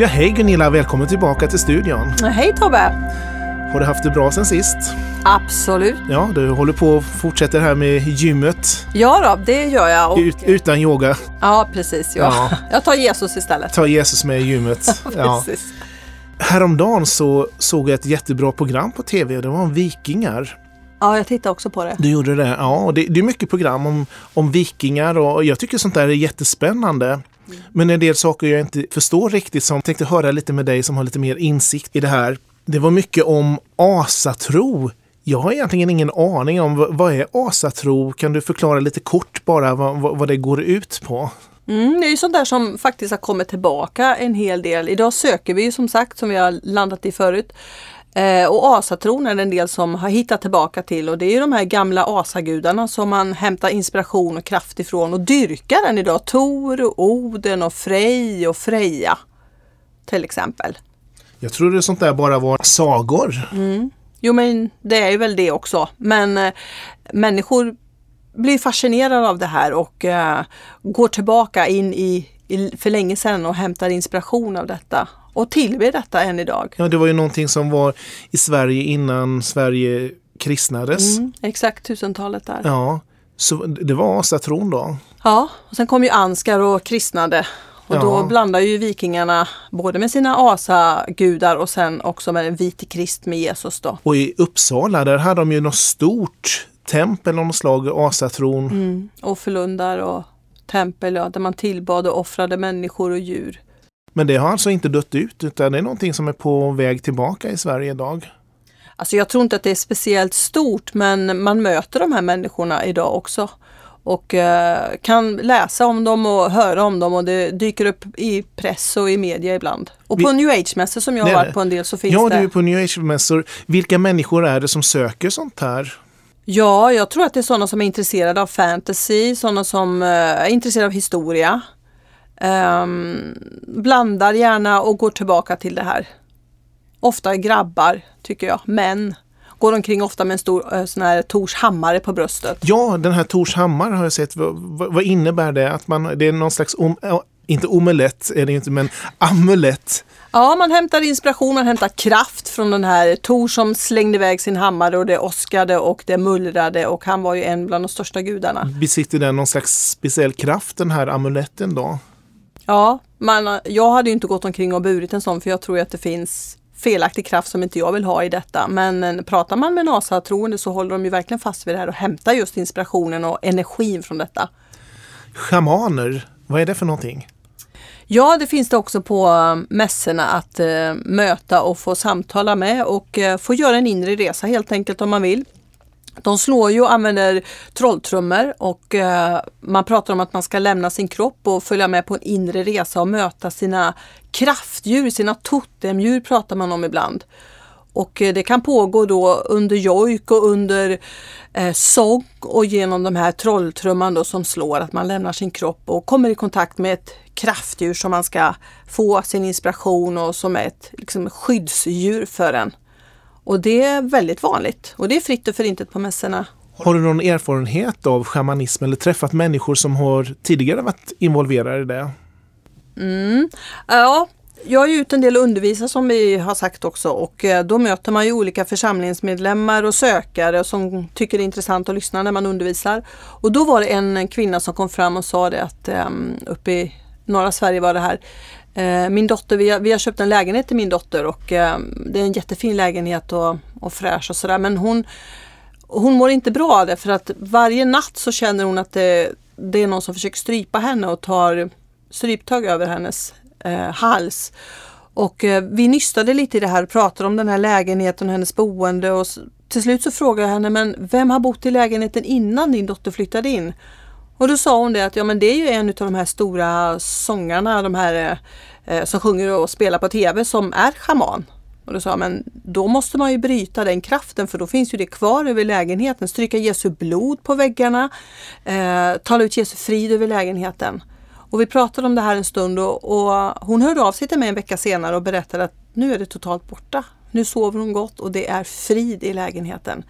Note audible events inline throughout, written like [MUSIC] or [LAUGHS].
Ja, hej Gunilla, välkommen tillbaka till studion. Hej Tobbe! Har du haft det bra sen sist? Absolut. Ja, du håller på och fortsätter här med gymmet. Ja då, det gör jag. Och, Ut, utan yoga. ja, precis. Ja. Ja. [LAUGHS] Jag tar Jesus istället. Ta Jesus med i gymmet. [LAUGHS] Ja. Precis. Häromdagen så såg jag ett jättebra program på tv det var om vikingar. Ja, jag tittar också på det. Du gjorde det? Ja, det, det är mycket program om, om vikingar och jag tycker sånt där är jättespännande. Men en del saker jag inte förstår riktigt som jag tänkte höra lite med dig som har lite mer insikt i det här. Det var mycket om asatro. Jag har egentligen ingen aning om vad, vad är asatro? Kan du förklara lite kort bara vad, vad, vad det går ut på? Mm, det är ju sånt där som faktiskt har kommit tillbaka en hel del. Idag söker vi ju som sagt, som vi har landat i förut. Eh, och asatron är det en del som har hittat tillbaka till och det är ju de här gamla asagudarna som man hämtar inspiration och kraft ifrån och dyrkar än idag. Tor, och Oden och Frej och Freja till exempel. Jag trodde sånt där bara var sagor. Jo men det är ju väl det också. Men eh, människor blir fascinerade av det här och eh, går tillbaka in i, i för länge sedan och hämtar inspiration av detta. Och tillber detta än idag. Ja, det var ju någonting som var i Sverige innan Sverige kristnades. Mm, exakt tusentalet där. Ja. Ja, så det var asatron då. och sen kom ju Anskar och kristnade. Och Ja. då blandar ju vikingarna både med sina asagudar och sen också med en vite krist med Jesus då. Och i Uppsala, där hade de ju något stort tempel av något slag, asatron. Mm. Och förlundar och tempel ja, där man tillbad och offrade människor och djur. Men det har alltså inte dött ut, utan det är någonting som är på väg tillbaka i Sverige idag. Alltså jag tror inte att det är speciellt stort men man möter de här människorna idag också. Och eh, kan läsa om dem och höra om dem och det dyker upp i press och i media ibland. Och på Vi- New Age-mässor som jag har varit på en del så finns Ja, det. du är på New Age-mässor. Vilka människor är det som söker sånt här? Ja, jag tror att det är sådana som är intresserade av fantasy, sådana som eh, är intresserade av historia. Ehm, blandar gärna och går tillbaka till det här. Ofta grabbar, tycker jag. Män. Går omkring ofta med en stor eh, sån här Tors hammare på bröstet. Ja, den här Tors hammare har jag sett. Vad, vad, innebär det? Att man, det är någon slags, om, inte omelett är det inte, men amulett. Ja, man hämtar inspiration, man hämtar kraft från den här Tor som slängde iväg sin hammare och det åskade och det mullrade och han var ju en bland de största gudarna. Besitter den någon slags speciell kraft, den här amuletten då? Ja, man, jag hade inte gått omkring och burit en sån för jag tror att det finns felaktig kraft som inte jag vill ha i detta. Men eh, pratar man med NASA-troende så håller de ju verkligen fast vid det här och hämtar just inspirationen och energin från detta. Schamaner, vad är det för någonting? Ja, det finns det också på eh, mässorna att eh, möta och få samtala med och eh, få göra en inre resa helt enkelt om man vill. De slår ju och använder trolltrummor och eh, man pratar om att man ska lämna sin kropp och följa med på en inre resa och möta sina kraftdjur, sina totemdjur pratar man om ibland. Och eh, det kan pågå då under jojk och under eh, sång och genom de här trolltrumman då som slår att man lämnar sin kropp och kommer i kontakt med ett kraftdjur som man ska få sin inspiration och som är ett liksom, skyddsdjur för en. Och det är väldigt vanligt och det är fritt och förintet på mässorna. Har du någon erfarenhet av shamanism eller träffat människor som har tidigare varit involverade i det? Ja, jag är ju ute en del och undervisar som vi har sagt också och eh, då möter man ju olika församlingsmedlemmar och sökare som tycker det är intressant att lyssna när man undervisar. Och då var det en kvinna som kom fram och sa det att um, uppe i norra Sverige var det här. Eh, min dotter, vi har, vi har köpt en lägenhet till min dotter och eh, det är en jättefin lägenhet och, och fräsch och sådär men hon hon mår inte bra av det för att varje natt så känner hon att det, det är någon som försöker strypa henne och tar stryptag över hennes eh, hals. Och eh, vi nystade lite i det här och pratade om den här lägenheten och hennes boende och till slut så frågade jag henne, men vem har bott i lägenheten innan din dotter flyttade in? Och då sa hon det att ja men det är ju en av de här stora sångarna, de här eh, som sjunger och spelar på tv som är schaman. Och då sa jag, men då måste man ju bryta den kraften för då finns ju det kvar över lägenheten. Stryka Jesu blod på väggarna, eh, tala ut Jesu frid över lägenheten. Och vi pratade om det här en stund och, och hon hörde av sig till mig en vecka senare och berättade att nu är det totalt borta. Nu sover hon gott och det är frid i lägenheten.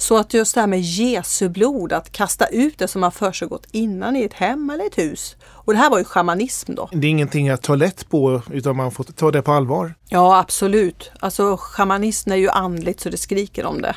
Så att just det här med Jesu blod, att kasta ut det som har försiggått innan i ett hem eller ett hus. Och det här var ju shamanism då. Det är ingenting att ta lätt på utan man får ta det på allvar. Ja absolut. Alltså shamanism är ju andligt så det skriker om det.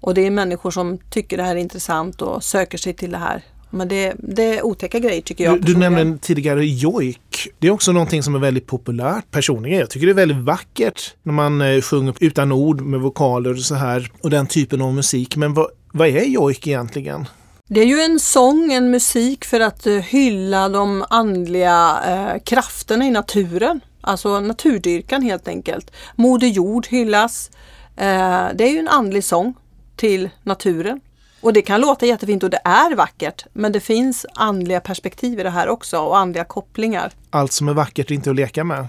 Och det är människor som tycker det här är intressant och söker sig till det här. Men det, det är otäcka grejer tycker jag. Du, du nämnde tidigare jojk. Det är också någonting som är väldigt populärt personligen. Jag tycker det är väldigt vackert när man eh, sjunger utan ord med vokaler och så här och den typen av musik. Men vad, vad är jojk egentligen? Det är ju en sång, en musik för att uh, hylla de andliga uh, krafterna i naturen. Alltså naturdyrkan helt enkelt. Moder jord hyllas. Uh, det är ju en andlig sång till naturen. Och det kan låta jättefint och det är vackert men det finns andliga perspektiv i det här också och andliga kopplingar. Allt som är vackert är inte att leka med.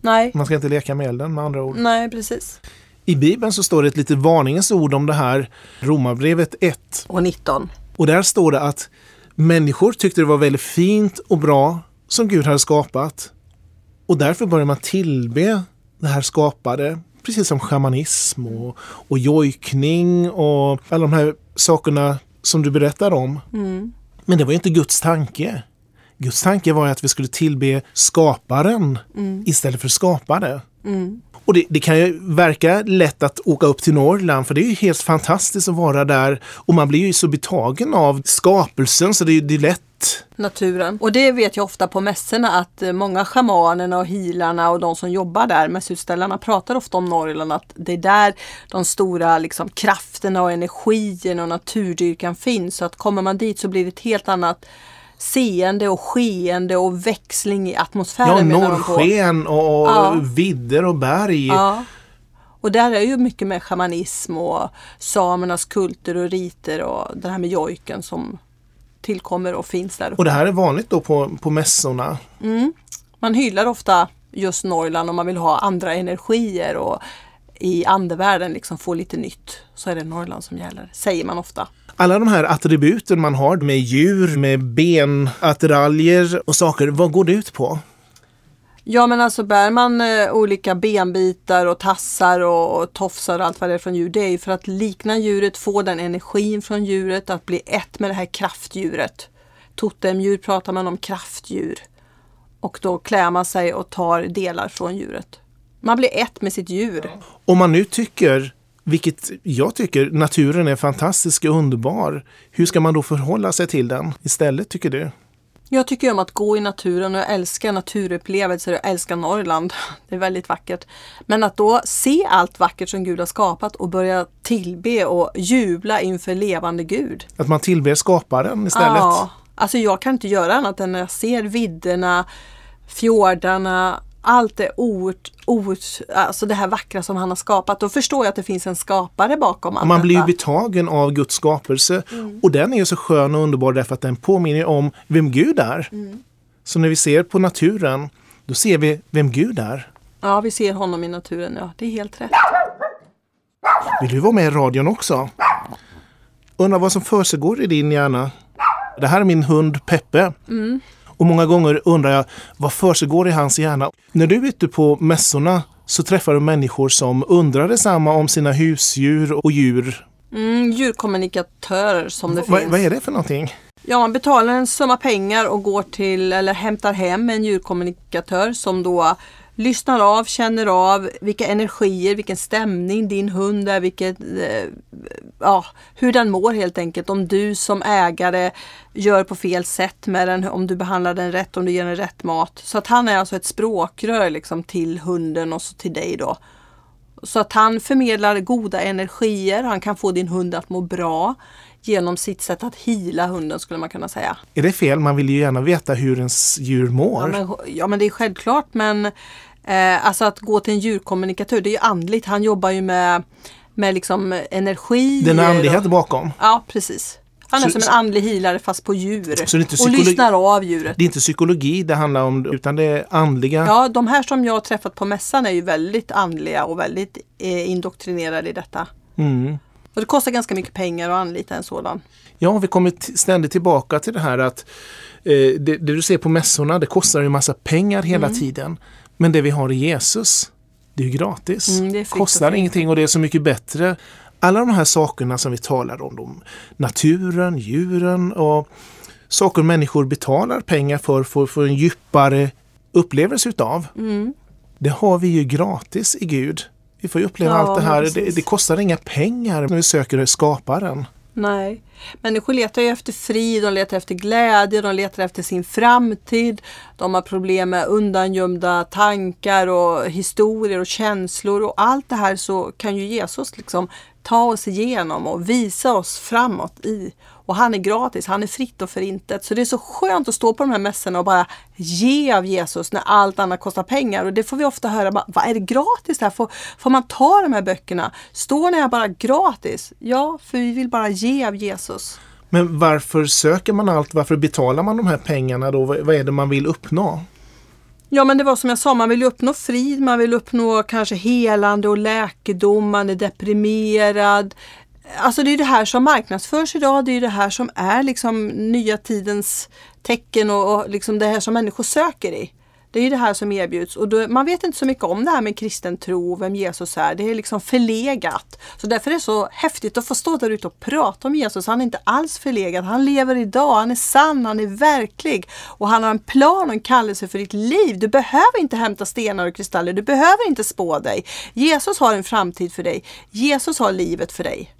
Nej. Man ska inte leka med elden med andra ord. Nej, precis. I Bibeln så står det ett litet varningens ord om det här. Romarbrevet 1. Och 19. Och där står det att människor tyckte det var väldigt fint och bra som Gud hade skapat. Och därför börjar man tillbe det här skapade, precis som shamanism och, och jojkning och alla de här sakerna som du berättar om. Mm. Men det var ju inte Guds tanke. Guds tanke var att vi skulle tillbe skaparen Mm. istället för skapare. Mm. Och det, det kan ju verka lätt att åka upp till Norrland för det är ju helt fantastiskt att vara där och man blir ju så betagen av skapelsen så det är, det är lätt. Naturen. Och det vet jag ofta på mässorna att eh, många schamanerna och healarna och de som jobbar där, mässutställarna, pratar ofta om Norrland att det är där de stora liksom, krafterna och energin och naturdyrkan finns. Så att kommer man dit så blir det ett helt annat seende och skeende och växling i atmosfären. Ja, norrsken och Ja. vidder och berg. Ja. Och där är ju mycket med shamanism och samernas kulter och riter och det här med jojken som tillkommer och finns där. Och det här är vanligt då på, på mässorna. Mm. Man hyllar ofta just Norrland om man vill ha andra energier och i andevärlden liksom få lite nytt. Så är det Norrland som gäller, säger man ofta. Alla de här attributen man har med djur, med benattiraljer och saker, vad går det ut på? Ja men alltså bär man eh, olika benbitar och tassar och, och tofsar och allt vad det är från djur. Det är ju för att likna djuret, få den energin från djuret, att bli ett med det här kraftdjuret. Totemdjur pratar man om kraftdjur. Och då klär man sig och tar delar från djuret. Man blir ett med sitt djur. Om man nu tycker, vilket jag tycker, naturen är fantastisk och underbar. Hur ska man då förhålla sig till den istället tycker du? Jag tycker om att gå i naturen och jag älskar naturupplevelser och jag älskar Norrland. [LAUGHS] Det är väldigt vackert. Men att då se allt vackert som Gud har skapat och börja tillbe och jubla inför levande Gud. Att man tillber skaparen istället? Ja, alltså jag kan inte göra annat än när jag ser vidderna, fjordarna, allt det oert, oert, alltså det här vackra som han har skapat. Då förstår jag att det finns en skapare bakom allt Och man blir ju detta. betagen av Guds skapelse. Och den är ju så skön och underbar därför att den påminner om vem Gud är. Så när vi ser på naturen, då ser vi vem Gud är. Ja, vi ser honom i naturen. Ja, det är helt rätt. Vill du vara med i radion också? Undrar vad som försiggår i din hjärna? Det här är min hund Peppe. Och många gånger undrar jag vad försiggår i hans hjärna? När du är ute på mässorna så träffar du människor som undrar detsamma om sina husdjur och djur. Mm, djurkommunikatörer som det Vad, finns. vad är det för någonting? Ja, man betalar en summa pengar och går till eller hämtar hem en djurkommunikatör som då lyssnar av, känner av vilka energier, vilken stämning din hund är, vilket, eh, ja, hur den mår helt enkelt. Om du som ägare gör på fel sätt med den, om du behandlar den rätt, om du ger den rätt mat. Så att han är alltså ett språkrör liksom till hunden och så till dig då. Så att han förmedlar goda energier, han kan få din hund att må bra genom sitt sätt att hila hunden skulle man kunna säga. Är det fel? Man vill ju gärna veta hur ens djur mår. Ja men, ja men det är självklart men eh, alltså att gå till en djurkommunikatör det är ju andligt. Han jobbar ju med, med liksom energier. Den andlighet och- bakom. Ja precis. Han är Så- som en andlig healare fast på djur. Och lyssnar av djuret. Det är inte psykologi det handlar om utan det är andliga. Ja, de här som jag har träffat på mässan är ju väldigt andliga och väldigt eh, indoktrinerade i detta. Mm. Och det kostar ganska mycket pengar att anlita en sådan. Ja, vi kommer ständigt tillbaka till det här att eh, det, det du ser på mässorna, det kostar ju en massa pengar hela Mm. tiden. Men det vi har i Jesus, det är ju gratis. Mm, det är kostar ingenting och det är så mycket bättre. Alla de här sakerna som vi talar om, de, naturen, djuren och saker människor betalar pengar för, för, för en djupare upplevelse utav. Mm. Det har vi ju gratis i Gud. Vi får ju uppleva Ja, allt det här. Det, det kostar inga pengar när vi söker skaparen. Nej, människor letar ju efter frid, de letar efter glädje, de letar efter sin framtid. De har problem med undangömda tankar och historier och känslor och allt det här så kan ju Jesus liksom ta oss igenom och visa oss framåt i. Och han är gratis, han är fritt och förintet. Så det är så skönt att stå på de här mässorna och bara ge av Jesus när allt annat kostar pengar. Och det får vi ofta höra, vad är det gratis här? Får, får man ta de här böckerna? Står ni här bara gratis? Ja, för vi vill bara ge av Jesus. Men varför söker man allt? Varför betalar man de här pengarna då? Vad är det man vill uppnå? Ja men det var som jag sa, man vill uppnå frid, man vill uppnå kanske helande och läkedom, man är deprimerad. Alltså det är det här som marknadsförs idag, det är det här som är liksom nya tidens tecken och, och liksom det här som människor söker i. Det är det här som erbjuds och då, man vet inte så mycket om det här med kristen tro, och vem Jesus är. Det är liksom förlegat. Så därför är det så häftigt att få stå där ute och prata om Jesus. Han är inte alls förlegad. Han lever idag, han är sann, han är verklig. Och han har en plan och en kallelse för ditt liv. Du behöver inte hämta stenar och kristaller. Du behöver inte spå dig. Jesus har en framtid för dig. Jesus har livet för dig.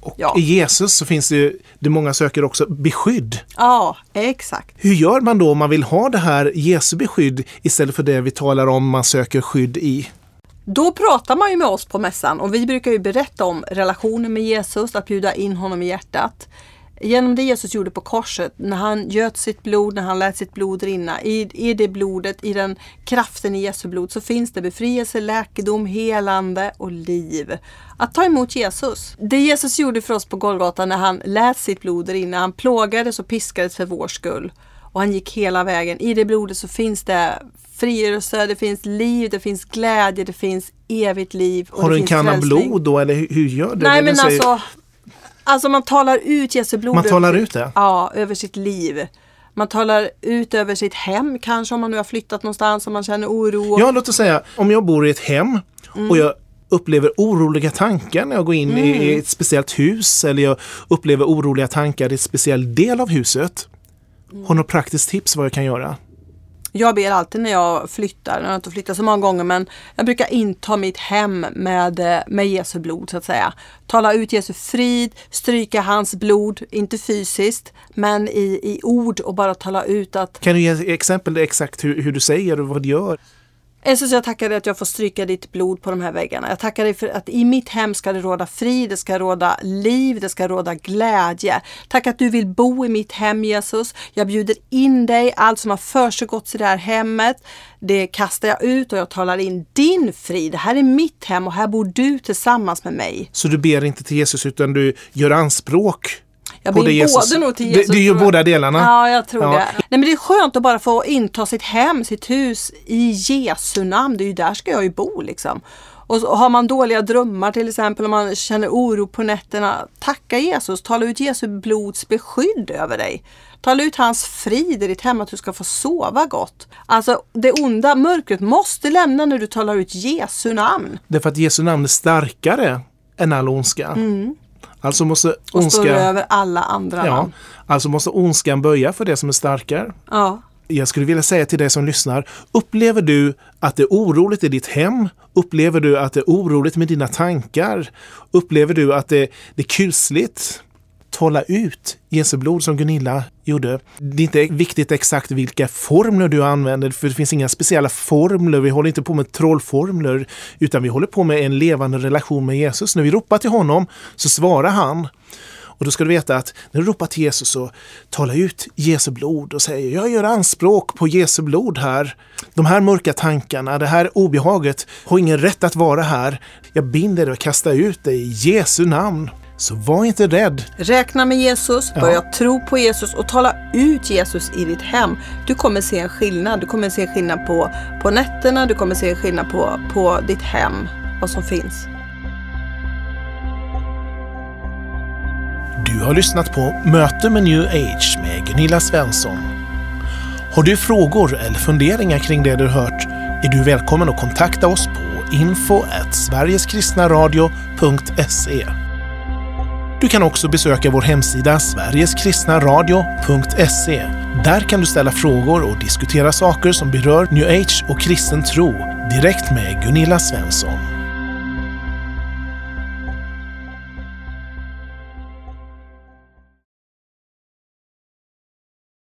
Och Ja. i Jesus så finns det ju, det många söker också, beskydd. Ja, exakt. Hur gör man då om man vill ha det här Jesu beskydd istället för det vi talar om man söker skydd i? Då pratar man ju med oss på mässan och vi brukar ju berätta om relationen med Jesus, att bjuda in honom i hjärtat. Genom det Jesus gjorde på korset, när han göt sitt blod, när han lät sitt blod rinna, i, i det blodet, i den kraften i Jesu blod så finns det befrielse, läkedom, helande och liv. Att ta emot Jesus. Det Jesus gjorde för oss på Golgata när han lät sitt blod rinna, han plågades och piskades för vår skull. Och han gick hela vägen. I det blodet så finns det frigörelse, det finns liv, det finns glädje, det finns evigt liv. Har det du en kanna blod då eller hur, gör du? Nej Vad men alltså, alltså man talar ut Jesu blod. Man talar ut det? Ja, över sitt liv. Man talar ut över sitt hem kanske om man nu har flyttat någonstans och man känner oro. Ja, låt oss säga om jag bor i ett hem och jag upplever oroliga tankar när jag går in i- i ett speciellt hus eller jag upplever oroliga tankar i ett speciell del av huset. Har du något praktiskt tips vad jag kan göra? Jag ber alltid när jag flyttar, jag har inte flyttat så många gånger men jag brukar inta mitt hem med, eh, med Jesu blod så att säga. Tala ut Jesu frid, stryka hans blod, inte fysiskt men i, i ord och bara tala ut att Kan du ge exempel exakt hur, hur du säger och vad du gör? Eh, Jesus jag tackar dig att jag får stryka ditt blod på de här väggarna. Jag tackar dig för att i mitt hem ska det råda frid, det ska råda liv, det ska råda glädje. Tack att du vill bo i mitt hem Jesus. Jag bjuder in dig, allt som har försiggått i det här hemmet. Det kastar jag ut och jag talar in din frid. Det här är mitt hem och här bor du tillsammans med mig. Så du ber inte till Jesus utan du gör anspråk jag ber det Jesus. både nog till Jesus. Du gör tror jag. båda delarna. Ja, jag tror Ja. det. Nej, men det är skönt att bara få inta sitt hem, sitt hus i Jesu namn. Det är ju där ska jag ju bo liksom. Och så har man dåliga drömmar till exempel, om man känner oro på nätterna, tacka Jesus, tala ut Jesu blods beskydd över dig. Tala ut hans frid i ditt hem, att du ska få sova gott. Alltså det onda, mörkret måste lämna när du talar ut Jesu namn. Därför att Jesu namn är starkare än all ondska. Alltså måste. Och står ondska, över alla andra ja, namn. alltså måste ondskan böja för det som är starkare. Ja. Jag skulle vilja säga till dig som lyssnar, upplever du att det är oroligt i ditt hem? Upplever du att det är oroligt med dina tankar? Upplever du att det, det är kusligt? Tala ut Jesu blod som Gunilla gjorde. Det är inte viktigt exakt vilka formler du använder, för det finns inga speciella formler. Vi håller inte på med trollformler, utan vi håller på med en levande relation med Jesus. När vi ropar till honom så svarar han. Och då ska du veta att när du ropar till Jesus så tala ut Jesu blod och säger jag gör anspråk på Jesu blod här. De här mörka tankarna, det här obehaget har ingen rätt att vara här. Jag binder dig och kastar ut dig i Jesu namn. Så var inte rädd. Räkna med Jesus, Ja. börja tro på Jesus och tala ut Jesus i ditt hem. Du kommer se en skillnad. Du kommer se en skillnad på, på nätterna, du kommer se en skillnad på, på ditt hem, vad som finns. Du har lyssnat på Möte med New Age med Gunilla Svensson. Har du frågor eller funderingar kring det du hört är du välkommen att kontakta oss på info sverigeskristnaradio.se. Du kan också besöka vår hemsida sverigeskristnaradio.se. Där kan du ställa frågor och diskutera saker som berör new age och kristen tro direkt med Gunilla Svensson.